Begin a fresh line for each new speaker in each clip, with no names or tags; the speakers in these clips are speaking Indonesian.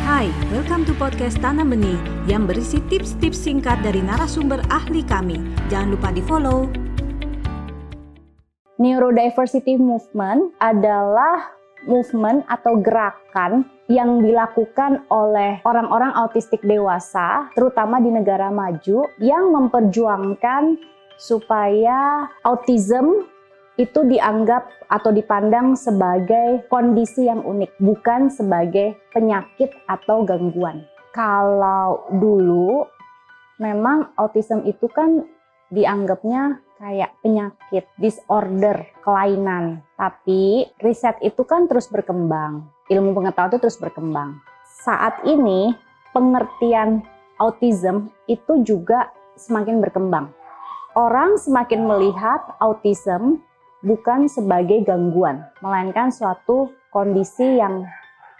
Hai, welcome to podcast Tanam Benih yang berisi tips-tips singkat dari narasumber ahli kami. Jangan lupa di-follow.
Neurodiversity Movement adalah movement atau gerakan yang dilakukan oleh orang-orang autistik dewasa, terutama di negara maju, yang memperjuangkan supaya autism itu dianggap atau dipandang sebagai kondisi yang unik, bukan sebagai penyakit atau gangguan. Kalau dulu memang autism itu kan dianggapnya kayak penyakit, disorder, kelainan. Tapi riset itu kan terus berkembang, ilmu pengetahuan itu terus berkembang. Saat ini pengertian autism itu juga semakin berkembang. Orang semakin melihat autism bukan sebagai gangguan, melainkan suatu kondisi yang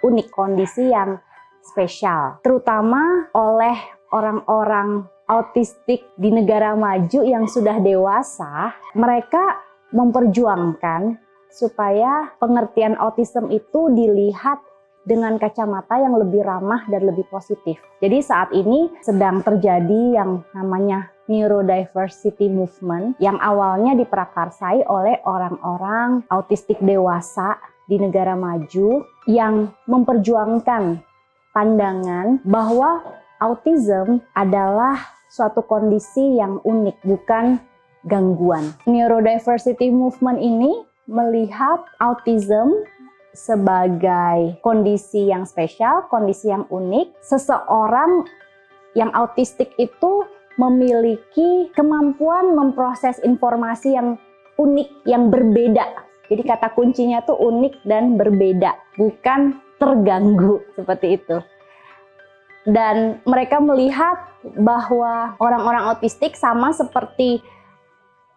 unik, kondisi yang spesial, terutama oleh orang-orang autistik di negara maju yang sudah dewasa, mereka memperjuangkan supaya pengertian autism itu dilihat dengan kacamata yang lebih ramah dan lebih positif. Jadi saat ini sedang terjadi yang namanya neurodiversity movement yang awalnya diprakarsai oleh orang-orang autistik dewasa di negara maju yang memperjuangkan pandangan bahwa autism adalah suatu kondisi yang unik, bukan gangguan. Neurodiversity movement ini melihat autism sebagai kondisi yang spesial, kondisi yang unik. Seseorang yang autistik itu memiliki kemampuan memproses informasi yang unik, yang berbeda. Jadi kata kuncinya tuh unik dan berbeda, bukan terganggu seperti itu. Dan mereka melihat bahwa orang-orang autistik sama seperti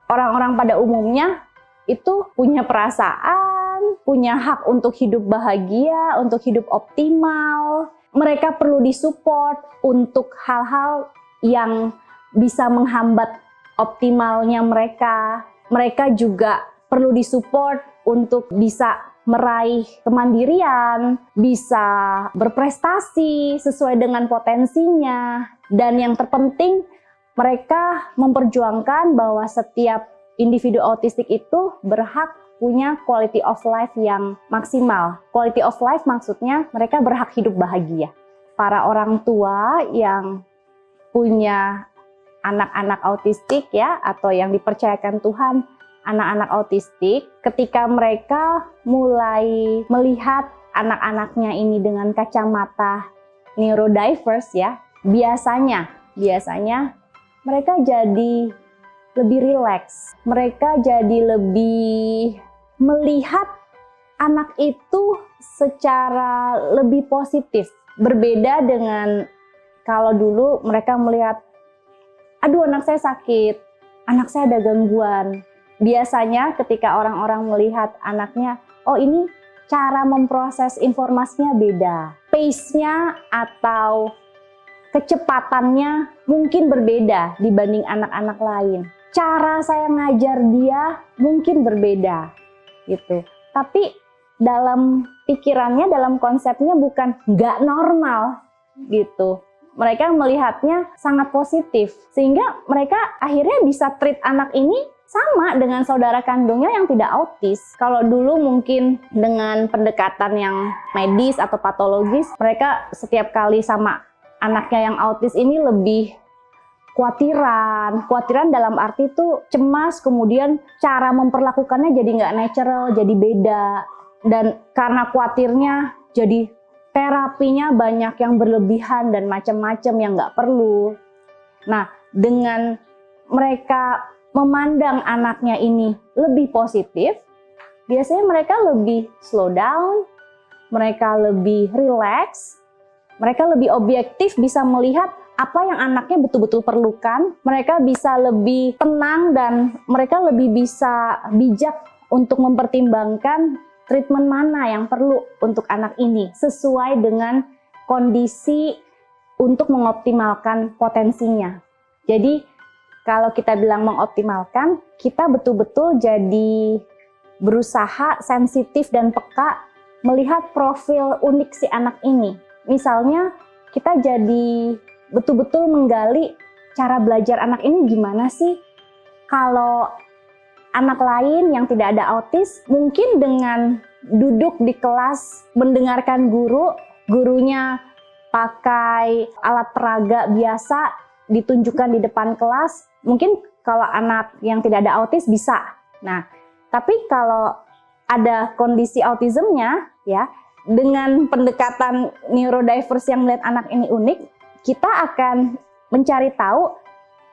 orang-orang pada umumnya itu punya perasaan, punya hak untuk hidup bahagia, untuk hidup optimal. Mereka perlu disupport untuk hal-hal yang bisa menghambat optimalnya mereka. Mereka juga perlu disupport untuk bisa meraih kemandirian, bisa berprestasi sesuai dengan potensinya, dan yang terpenting mereka memperjuangkan bahwa setiap individu autistik itu berhak punya quality of life yang maksimal. Quality of life maksudnya mereka berhak hidup bahagia. Para orang tua yang punya anak-anak autistik ya atau yang dipercayakan Tuhan anak-anak autistik ketika mereka mulai melihat anak-anaknya ini dengan kacamata neurodiverse ya biasanya biasanya mereka jadi lebih rileks. Mereka jadi lebih melihat anak itu secara lebih positif. Berbeda dengan kalau dulu mereka melihat aduh anak saya sakit, anak saya ada gangguan. Biasanya ketika orang-orang melihat anaknya, oh ini cara memproses informasinya beda. Pace-nya atau kecepatannya mungkin berbeda dibanding anak-anak lain. Cara saya ngajar dia mungkin berbeda gitu. Tapi dalam pikirannya, dalam konsepnya bukan nggak normal gitu mereka melihatnya sangat positif sehingga mereka akhirnya bisa treat anak ini sama dengan saudara kandungnya yang tidak autis. Kalau dulu mungkin dengan pendekatan yang medis atau patologis, mereka setiap kali sama anaknya yang autis ini lebih kuatiran. Kuatiran dalam arti itu cemas, kemudian cara memperlakukannya jadi nggak natural, jadi beda. Dan karena kuatirnya jadi terapinya banyak yang berlebihan dan macam-macam yang nggak perlu. Nah, dengan mereka memandang anaknya ini lebih positif, biasanya mereka lebih slow down, mereka lebih relax, mereka lebih objektif bisa melihat apa yang anaknya betul-betul perlukan, mereka bisa lebih tenang dan mereka lebih bisa bijak untuk mempertimbangkan treatment mana yang perlu untuk anak ini sesuai dengan kondisi untuk mengoptimalkan potensinya. Jadi kalau kita bilang mengoptimalkan, kita betul-betul jadi berusaha sensitif dan peka melihat profil unik si anak ini. misalnya kita jadi betul-betul menggali cara belajar anak ini gimana sih? Kalau anak lain yang tidak ada autis, mungkin dengan duduk di kelas mendengarkan guru, gurunya pakai alat peraga biasa ditunjukkan di depan kelas, mungkin kalau anak yang tidak ada autis bisa. Nah, tapi kalau ada kondisi autismnya, ya, dengan pendekatan neurodiverse yang melihat anak ini unik, kita akan mencari tahu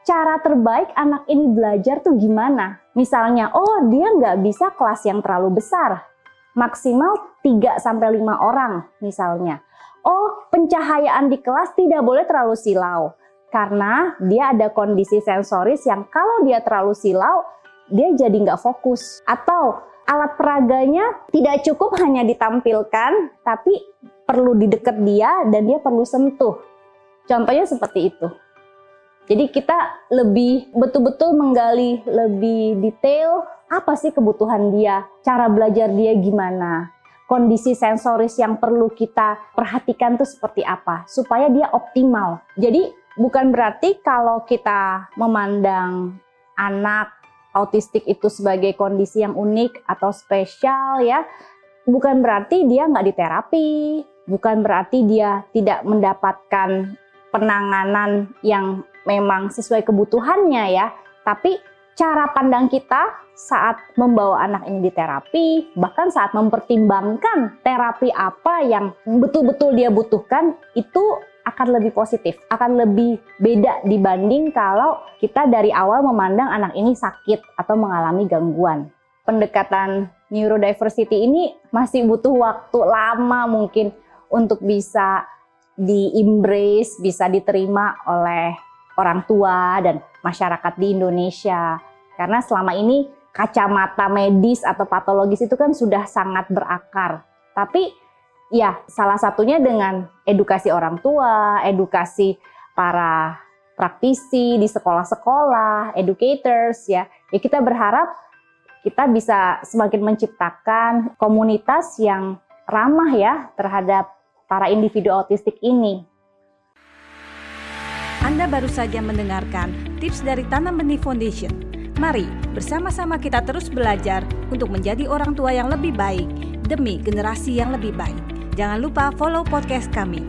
cara terbaik anak ini belajar tuh gimana. Misalnya, oh dia nggak bisa kelas yang terlalu besar, maksimal 3 sampai 5 orang misalnya. Oh, pencahayaan di kelas tidak boleh terlalu silau karena dia ada kondisi sensoris yang kalau dia terlalu silau, dia jadi nggak fokus. Atau alat peraganya tidak cukup hanya ditampilkan, tapi perlu di dekat dia dan dia perlu sentuh. Contohnya seperti itu. Jadi kita lebih betul-betul menggali lebih detail apa sih kebutuhan dia, cara belajar dia gimana, kondisi sensoris yang perlu kita perhatikan tuh seperti apa supaya dia optimal. Jadi bukan berarti kalau kita memandang anak autistik itu sebagai kondisi yang unik atau spesial ya, bukan berarti dia nggak diterapi, bukan berarti dia tidak mendapatkan penanganan yang memang sesuai kebutuhannya ya, tapi cara pandang kita saat membawa anak ini di terapi, bahkan saat mempertimbangkan terapi apa yang betul-betul dia butuhkan, itu akan lebih positif, akan lebih beda dibanding kalau kita dari awal memandang anak ini sakit atau mengalami gangguan. Pendekatan neurodiversity ini masih butuh waktu lama mungkin untuk bisa di-embrace, bisa diterima oleh orang tua dan masyarakat di Indonesia. Karena selama ini kacamata medis atau patologis itu kan sudah sangat berakar. Tapi Ya, salah satunya dengan edukasi orang tua, edukasi para praktisi di sekolah-sekolah, educators ya. Ya kita berharap kita bisa semakin menciptakan komunitas yang ramah ya terhadap para individu autistik ini.
Anda baru saja mendengarkan tips dari Tanam Benih Foundation. Mari bersama-sama kita terus belajar untuk menjadi orang tua yang lebih baik demi generasi yang lebih baik. Jangan lupa follow podcast kami.